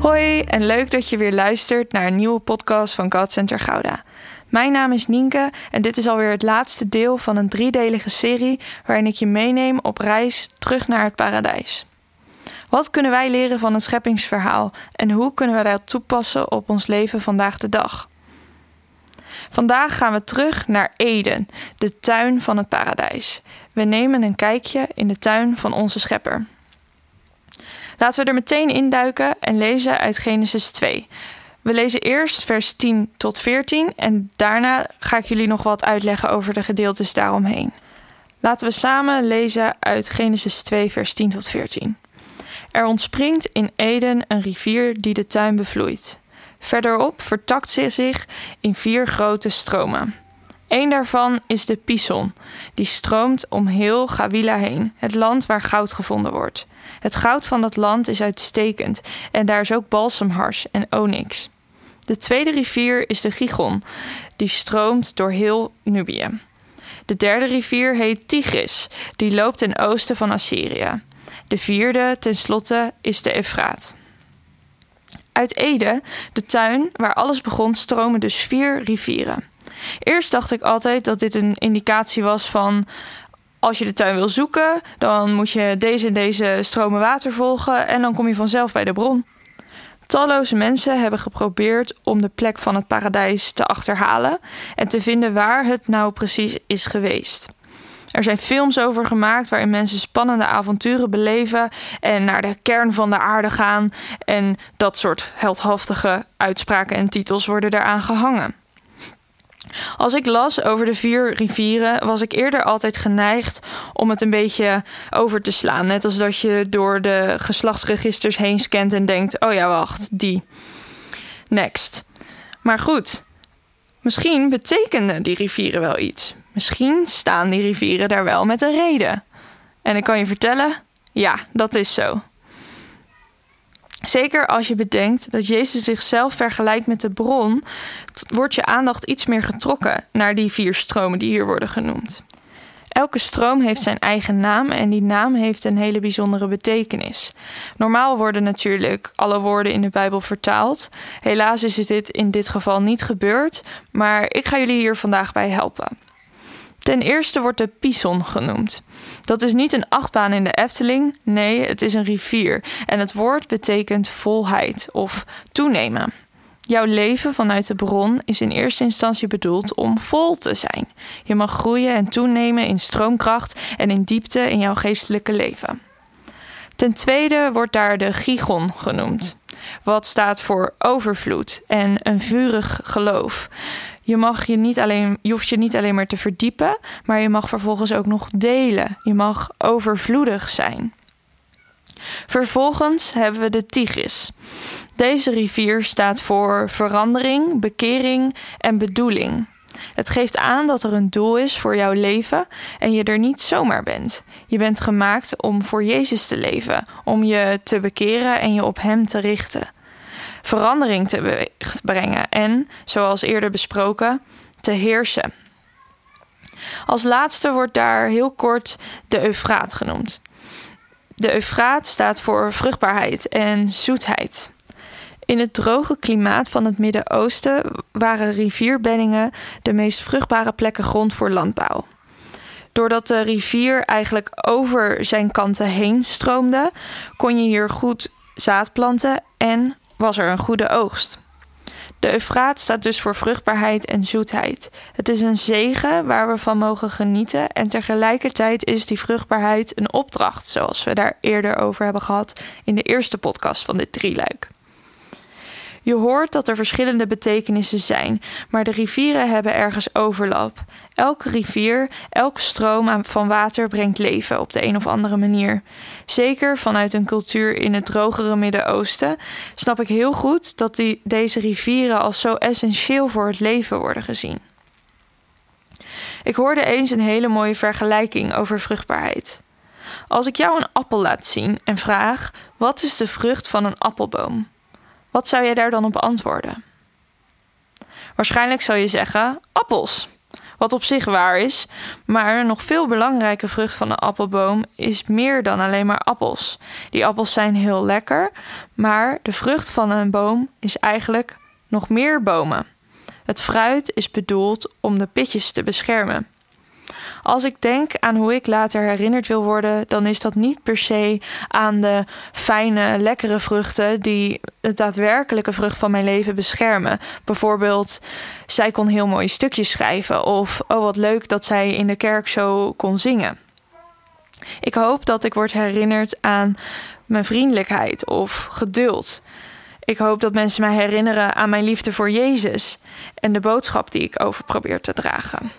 Hoi en leuk dat je weer luistert naar een nieuwe podcast van God Center Gouda. Mijn naam is Nienke en dit is alweer het laatste deel van een driedelige serie waarin ik je meeneem op reis terug naar het paradijs. Wat kunnen wij leren van het scheppingsverhaal en hoe kunnen we dat toepassen op ons leven vandaag de dag? Vandaag gaan we terug naar Eden, de tuin van het paradijs. We nemen een kijkje in de tuin van onze schepper. Laten we er meteen induiken en lezen uit Genesis 2. We lezen eerst vers 10 tot 14 en daarna ga ik jullie nog wat uitleggen over de gedeeltes daaromheen. Laten we samen lezen uit Genesis 2, vers 10 tot 14. Er ontspringt in Eden een rivier die de tuin bevloeit. Verderop vertakt ze zich in vier grote stromen. Eén daarvan is de Pison, die stroomt om heel Gawila heen, het land waar goud gevonden wordt. Het goud van dat land is uitstekend en daar is ook balsemhars en onyx. De tweede rivier is de Gigon, die stroomt door heel Nubië. De derde rivier heet Tigris, die loopt ten oosten van Assyrië. De vierde, tenslotte, is de Efraat. Uit Ede, de tuin waar alles begon, stromen dus vier rivieren. Eerst dacht ik altijd dat dit een indicatie was van als je de tuin wil zoeken, dan moet je deze en deze stromen water volgen en dan kom je vanzelf bij de bron. Talloze mensen hebben geprobeerd om de plek van het paradijs te achterhalen en te vinden waar het nou precies is geweest. Er zijn films over gemaakt waarin mensen spannende avonturen beleven en naar de kern van de aarde gaan. En dat soort heldhaftige uitspraken en titels worden daaraan gehangen. Als ik las over de vier rivieren, was ik eerder altijd geneigd om het een beetje over te slaan. Net als dat je door de geslachtsregisters heen scant en denkt: oh ja, wacht, die. Next. Maar goed, misschien betekenen die rivieren wel iets. Misschien staan die rivieren daar wel met een reden. En ik kan je vertellen: ja, dat is zo. Zeker als je bedenkt dat Jezus zichzelf vergelijkt met de bron, wordt je aandacht iets meer getrokken naar die vier stromen die hier worden genoemd. Elke stroom heeft zijn eigen naam en die naam heeft een hele bijzondere betekenis. Normaal worden natuurlijk alle woorden in de Bijbel vertaald. Helaas is dit in dit geval niet gebeurd, maar ik ga jullie hier vandaag bij helpen. Ten eerste wordt de Pison genoemd. Dat is niet een achtbaan in de Efteling, nee, het is een rivier. En het woord betekent volheid of toenemen. Jouw leven vanuit de bron is in eerste instantie bedoeld om vol te zijn. Je mag groeien en toenemen in stroomkracht en in diepte in jouw geestelijke leven. Ten tweede wordt daar de Gigon genoemd, wat staat voor overvloed en een vurig geloof. Je, mag je, niet alleen, je hoeft je niet alleen maar te verdiepen, maar je mag vervolgens ook nog delen. Je mag overvloedig zijn. Vervolgens hebben we de Tigris. Deze rivier staat voor verandering, bekering en bedoeling. Het geeft aan dat er een doel is voor jouw leven en je er niet zomaar bent. Je bent gemaakt om voor Jezus te leven, om je te bekeren en je op Hem te richten verandering te brengen en, zoals eerder besproken, te heersen. Als laatste wordt daar heel kort de Eufraat genoemd. De Eufraat staat voor vruchtbaarheid en zoetheid. In het droge klimaat van het Midden-Oosten waren rivierbeddingen de meest vruchtbare plekken grond voor landbouw. Doordat de rivier eigenlijk over zijn kanten heen stroomde, kon je hier goed zaad planten en was er een goede oogst. De Eufraat staat dus voor vruchtbaarheid en zoetheid. Het is een zegen waar we van mogen genieten en tegelijkertijd is die vruchtbaarheid een opdracht, zoals we daar eerder over hebben gehad in de eerste podcast van dit drieluik. Je hoort dat er verschillende betekenissen zijn, maar de rivieren hebben ergens overlap. Elke rivier, elke stroom van water brengt leven op de een of andere manier. Zeker vanuit een cultuur in het drogere Midden-Oosten snap ik heel goed dat die, deze rivieren als zo essentieel voor het leven worden gezien. Ik hoorde eens een hele mooie vergelijking over vruchtbaarheid. Als ik jou een appel laat zien en vraag: wat is de vrucht van een appelboom? Wat zou jij daar dan op antwoorden? Waarschijnlijk zou je zeggen: appels. Wat op zich waar is, maar een nog veel belangrijke vrucht van een appelboom is meer dan alleen maar appels. Die appels zijn heel lekker, maar de vrucht van een boom is eigenlijk nog meer bomen. Het fruit is bedoeld om de pitjes te beschermen. Als ik denk aan hoe ik later herinnerd wil worden, dan is dat niet per se aan de fijne, lekkere vruchten die het daadwerkelijke vrucht van mijn leven beschermen. Bijvoorbeeld, zij kon heel mooie stukjes schrijven, of oh wat leuk dat zij in de kerk zo kon zingen. Ik hoop dat ik word herinnerd aan mijn vriendelijkheid of geduld. Ik hoop dat mensen mij herinneren aan mijn liefde voor Jezus en de boodschap die ik over probeer te dragen.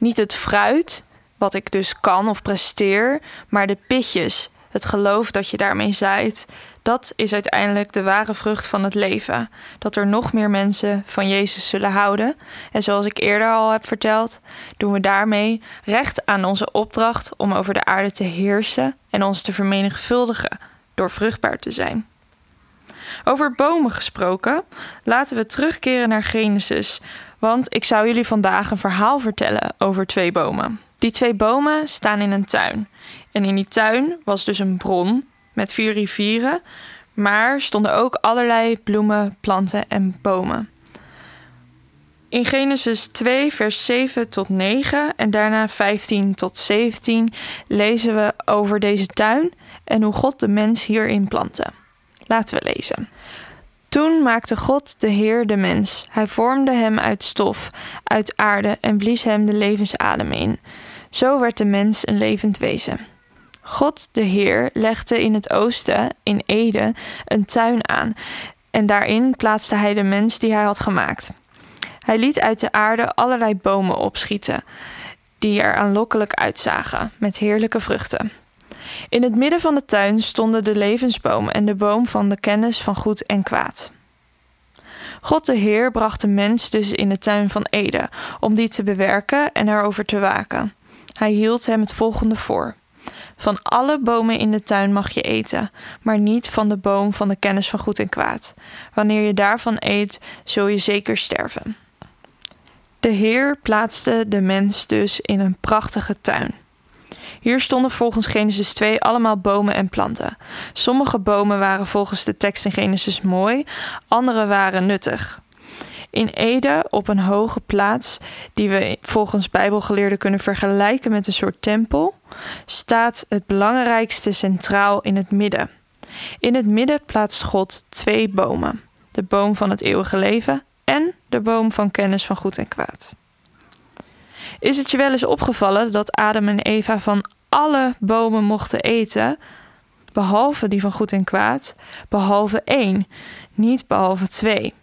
Niet het fruit, wat ik dus kan of presteer, maar de pitjes, het geloof dat je daarmee zaait, dat is uiteindelijk de ware vrucht van het leven. Dat er nog meer mensen van Jezus zullen houden. En zoals ik eerder al heb verteld, doen we daarmee recht aan onze opdracht om over de aarde te heersen en ons te vermenigvuldigen door vruchtbaar te zijn. Over bomen gesproken, laten we terugkeren naar Genesis, want ik zou jullie vandaag een verhaal vertellen over twee bomen. Die twee bomen staan in een tuin. En in die tuin was dus een bron met vier rivieren, maar stonden ook allerlei bloemen, planten en bomen. In Genesis 2, vers 7 tot 9 en daarna 15 tot 17 lezen we over deze tuin en hoe God de mens hierin plantte. Laten we lezen. Toen maakte God de Heer de mens. Hij vormde hem uit stof, uit aarde en blies hem de levensadem in. Zo werd de mens een levend wezen. God de Heer legde in het oosten, in Ede, een tuin aan, en daarin plaatste hij de mens die hij had gemaakt. Hij liet uit de aarde allerlei bomen opschieten, die er aanlokkelijk uitzagen, met heerlijke vruchten. In het midden van de tuin stonden de levensboom en de boom van de kennis van goed en kwaad. God de Heer bracht de mens dus in de tuin van Eden om die te bewerken en erover te waken. Hij hield hem het volgende voor: Van alle bomen in de tuin mag je eten, maar niet van de boom van de kennis van goed en kwaad. Wanneer je daarvan eet, zul je zeker sterven. De Heer plaatste de mens dus in een prachtige tuin. Hier stonden volgens Genesis 2 allemaal bomen en planten. Sommige bomen waren volgens de tekst in Genesis mooi, andere waren nuttig. In Ede, op een hoge plaats, die we volgens Bijbelgeleerden kunnen vergelijken met een soort tempel, staat het belangrijkste centraal in het midden. In het midden plaatst God twee bomen: de boom van het eeuwige leven en de boom van kennis van goed en kwaad. Is het je wel eens opgevallen dat Adam en Eva van alle bomen mochten eten, behalve die van goed en kwaad, behalve één, niet behalve twee?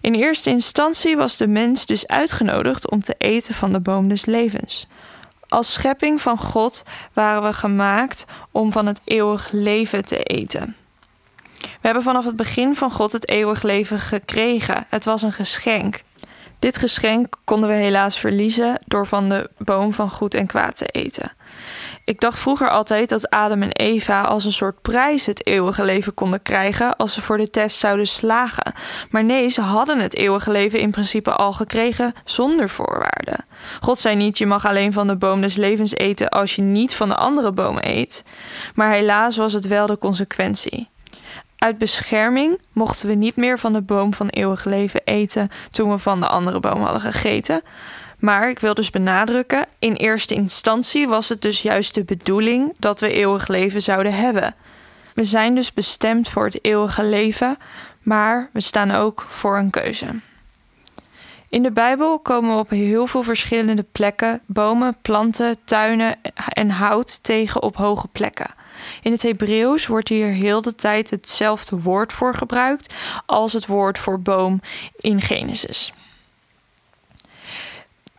In eerste instantie was de mens dus uitgenodigd om te eten van de boom des levens. Als schepping van God waren we gemaakt om van het eeuwig leven te eten. We hebben vanaf het begin van God het eeuwig leven gekregen. Het was een geschenk. Dit geschenk konden we helaas verliezen door van de boom van goed en kwaad te eten. Ik dacht vroeger altijd dat Adam en Eva als een soort prijs het eeuwige leven konden krijgen als ze voor de test zouden slagen. Maar nee, ze hadden het eeuwige leven in principe al gekregen zonder voorwaarden. God zei niet: je mag alleen van de boom des levens eten als je niet van de andere bomen eet. Maar helaas was het wel de consequentie. Uit bescherming mochten we niet meer van de boom van eeuwig leven eten toen we van de andere boom hadden gegeten. Maar ik wil dus benadrukken: in eerste instantie was het dus juist de bedoeling dat we eeuwig leven zouden hebben. We zijn dus bestemd voor het eeuwige leven, maar we staan ook voor een keuze. In de Bijbel komen we op heel veel verschillende plekken bomen, planten, tuinen en hout tegen op hoge plekken. In het Hebreeuws wordt hier heel de tijd hetzelfde woord voor gebruikt als het woord voor boom in Genesis.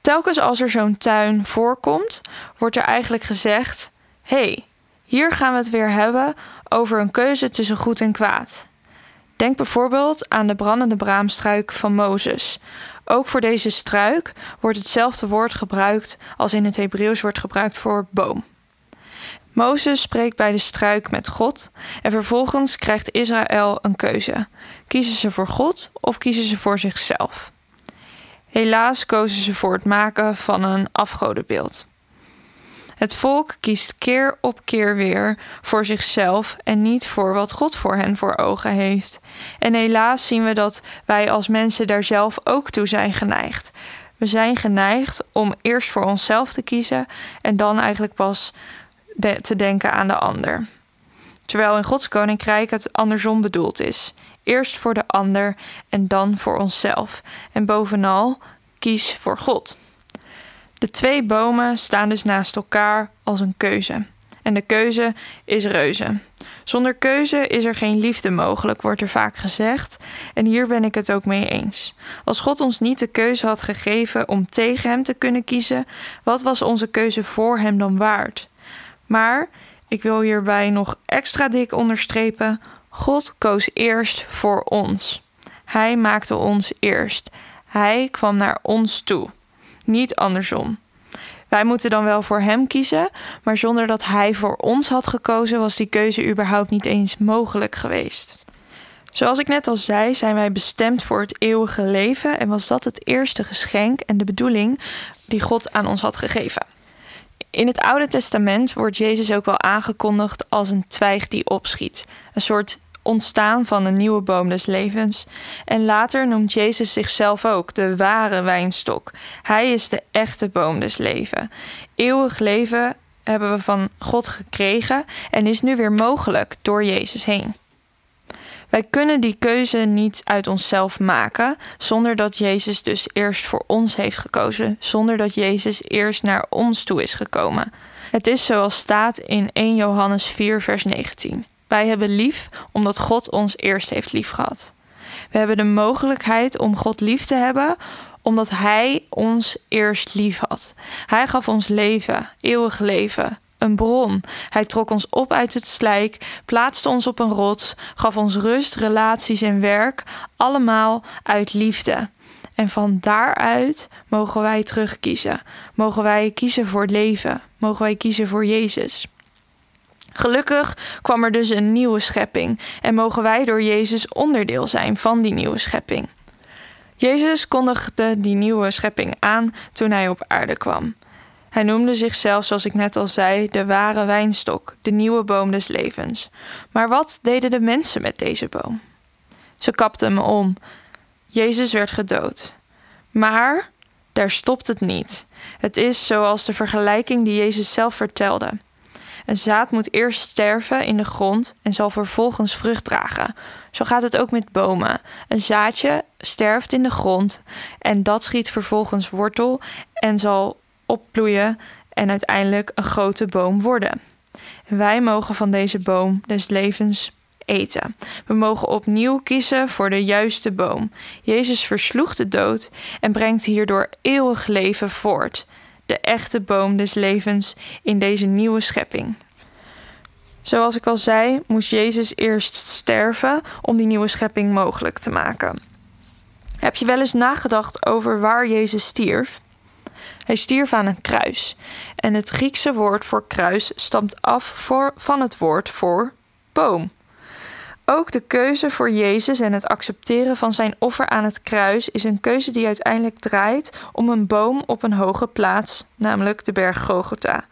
Telkens als er zo'n tuin voorkomt, wordt er eigenlijk gezegd: hey, hier gaan we het weer hebben over een keuze tussen goed en kwaad. Denk bijvoorbeeld aan de brandende braamstruik van Mozes. Ook voor deze struik wordt hetzelfde woord gebruikt als in het Hebreeuws wordt gebruikt voor boom. Mozes spreekt bij de struik met God en vervolgens krijgt Israël een keuze. Kiezen ze voor God of kiezen ze voor zichzelf? Helaas kozen ze voor het maken van een afgodenbeeld. Het volk kiest keer op keer weer voor zichzelf en niet voor wat God voor hen voor ogen heeft. En helaas zien we dat wij als mensen daar zelf ook toe zijn geneigd. We zijn geneigd om eerst voor onszelf te kiezen en dan eigenlijk pas te denken aan de ander. Terwijl in Gods koninkrijk het andersom bedoeld is. Eerst voor de ander en dan voor onszelf. En bovenal, kies voor God. De twee bomen staan dus naast elkaar als een keuze. En de keuze is reuze. Zonder keuze is er geen liefde mogelijk, wordt er vaak gezegd. En hier ben ik het ook mee eens. Als God ons niet de keuze had gegeven om tegen Hem te kunnen kiezen, wat was onze keuze voor Hem dan waard? Maar ik wil hierbij nog extra dik onderstrepen: God koos eerst voor ons. Hij maakte ons eerst. Hij kwam naar ons toe niet andersom. Wij moeten dan wel voor hem kiezen, maar zonder dat hij voor ons had gekozen, was die keuze überhaupt niet eens mogelijk geweest. Zoals ik net al zei, zijn wij bestemd voor het eeuwige leven en was dat het eerste geschenk en de bedoeling die God aan ons had gegeven. In het Oude Testament wordt Jezus ook wel aangekondigd als een twijg die opschiet, een soort ontstaan van een nieuwe boom des levens. En later noemt Jezus zichzelf ook de ware wijnstok. Hij is de echte boom des levens. Eeuwig leven hebben we van God gekregen en is nu weer mogelijk door Jezus heen. Wij kunnen die keuze niet uit onszelf maken, zonder dat Jezus dus eerst voor ons heeft gekozen, zonder dat Jezus eerst naar ons toe is gekomen. Het is zoals staat in 1 Johannes 4, vers 19. Wij hebben lief omdat God ons eerst heeft lief gehad. We hebben de mogelijkheid om God lief te hebben omdat Hij ons eerst lief had. Hij gaf ons leven, eeuwig leven, een bron. Hij trok ons op uit het slijk, plaatste ons op een rots, gaf ons rust, relaties en werk, allemaal uit liefde. En van daaruit mogen wij terugkiezen. Mogen wij kiezen voor het leven. Mogen wij kiezen voor Jezus. Gelukkig kwam er dus een nieuwe schepping en mogen wij door Jezus onderdeel zijn van die nieuwe schepping. Jezus kondigde die nieuwe schepping aan toen hij op aarde kwam. Hij noemde zichzelf, zoals ik net al zei, de ware wijnstok, de nieuwe boom des levens. Maar wat deden de mensen met deze boom? Ze kapten hem om. Jezus werd gedood. Maar daar stopt het niet. Het is zoals de vergelijking die Jezus zelf vertelde. Een zaad moet eerst sterven in de grond en zal vervolgens vrucht dragen. Zo gaat het ook met bomen. Een zaadje sterft in de grond en dat schiet vervolgens wortel en zal opbloeien en uiteindelijk een grote boom worden. En wij mogen van deze boom des levens eten. We mogen opnieuw kiezen voor de juiste boom. Jezus versloeg de dood en brengt hierdoor eeuwig leven voort de echte boom des levens in deze nieuwe schepping. Zoals ik al zei, moest Jezus eerst sterven om die nieuwe schepping mogelijk te maken. Heb je wel eens nagedacht over waar Jezus stierf? Hij stierf aan een kruis. En het Griekse woord voor kruis stamt af voor, van het woord voor boom. Ook de keuze voor Jezus en het accepteren van zijn offer aan het kruis is een keuze die uiteindelijk draait om een boom op een hoge plaats, namelijk de berg Gogota.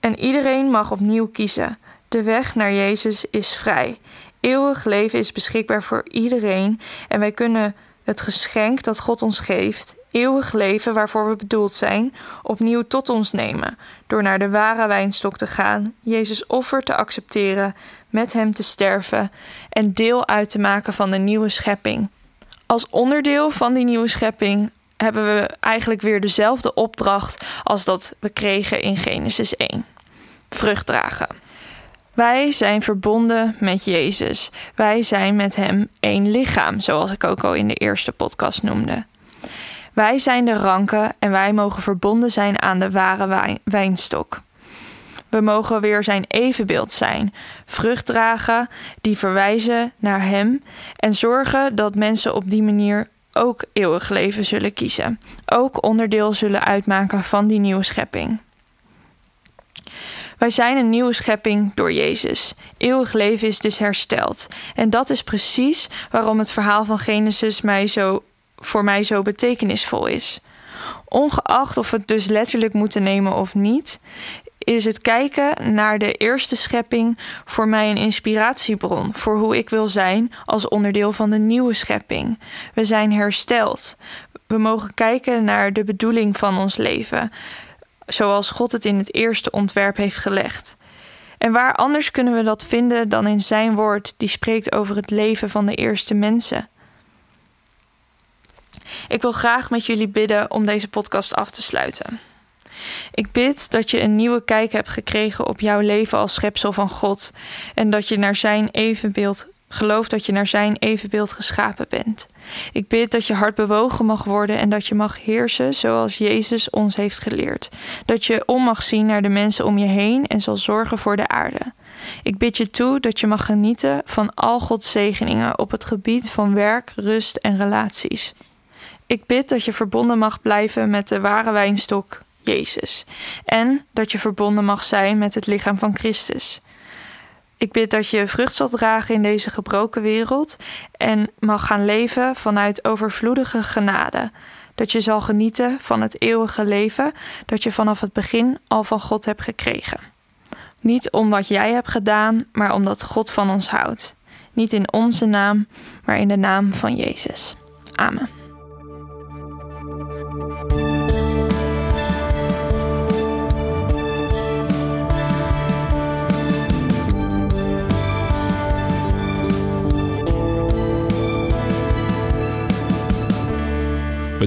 En iedereen mag opnieuw kiezen. De weg naar Jezus is vrij. Eeuwig leven is beschikbaar voor iedereen en wij kunnen het geschenk dat God ons geeft, eeuwig leven waarvoor we bedoeld zijn, opnieuw tot ons nemen, door naar de ware wijnstok te gaan, Jezus offer te accepteren, met Hem te sterven en deel uit te maken van de nieuwe schepping. Als onderdeel van die nieuwe schepping hebben we eigenlijk weer dezelfde opdracht als dat we kregen in Genesis 1. Vrucht dragen. Wij zijn verbonden met Jezus. Wij zijn met Hem één lichaam, zoals ik ook al in de eerste podcast noemde. Wij zijn de ranken en wij mogen verbonden zijn aan de ware wijnstok. We mogen weer zijn evenbeeld zijn, vrucht dragen die verwijzen naar Hem en zorgen dat mensen op die manier ook eeuwig leven zullen kiezen, ook onderdeel zullen uitmaken van die nieuwe schepping. Wij zijn een nieuwe schepping door Jezus. Eeuwig leven is dus hersteld. En dat is precies waarom het verhaal van Genesis mij zo, voor mij zo betekenisvol is. Ongeacht of we het dus letterlijk moeten nemen of niet, is het kijken naar de eerste schepping voor mij een inspiratiebron voor hoe ik wil zijn als onderdeel van de nieuwe schepping. We zijn hersteld. We mogen kijken naar de bedoeling van ons leven, zoals God het in het eerste ontwerp heeft gelegd. En waar anders kunnen we dat vinden dan in Zijn woord, die spreekt over het leven van de eerste mensen? Ik wil graag met jullie bidden om deze podcast af te sluiten. Ik bid dat je een nieuwe kijk hebt gekregen op jouw leven als schepsel van God en dat je naar zijn evenbeeld gelooft dat je naar zijn evenbeeld geschapen bent. Ik bid dat je hart bewogen mag worden en dat je mag heersen zoals Jezus ons heeft geleerd. Dat je om mag zien naar de mensen om je heen en zal zorgen voor de aarde. Ik bid je toe dat je mag genieten van al Gods zegeningen op het gebied van werk, rust en relaties. Ik bid dat je verbonden mag blijven met de ware wijnstok, Jezus. En dat je verbonden mag zijn met het lichaam van Christus. Ik bid dat je vrucht zal dragen in deze gebroken wereld en mag gaan leven vanuit overvloedige genade. Dat je zal genieten van het eeuwige leven dat je vanaf het begin al van God hebt gekregen. Niet om wat jij hebt gedaan, maar omdat God van ons houdt. Niet in onze naam, maar in de naam van Jezus. Amen.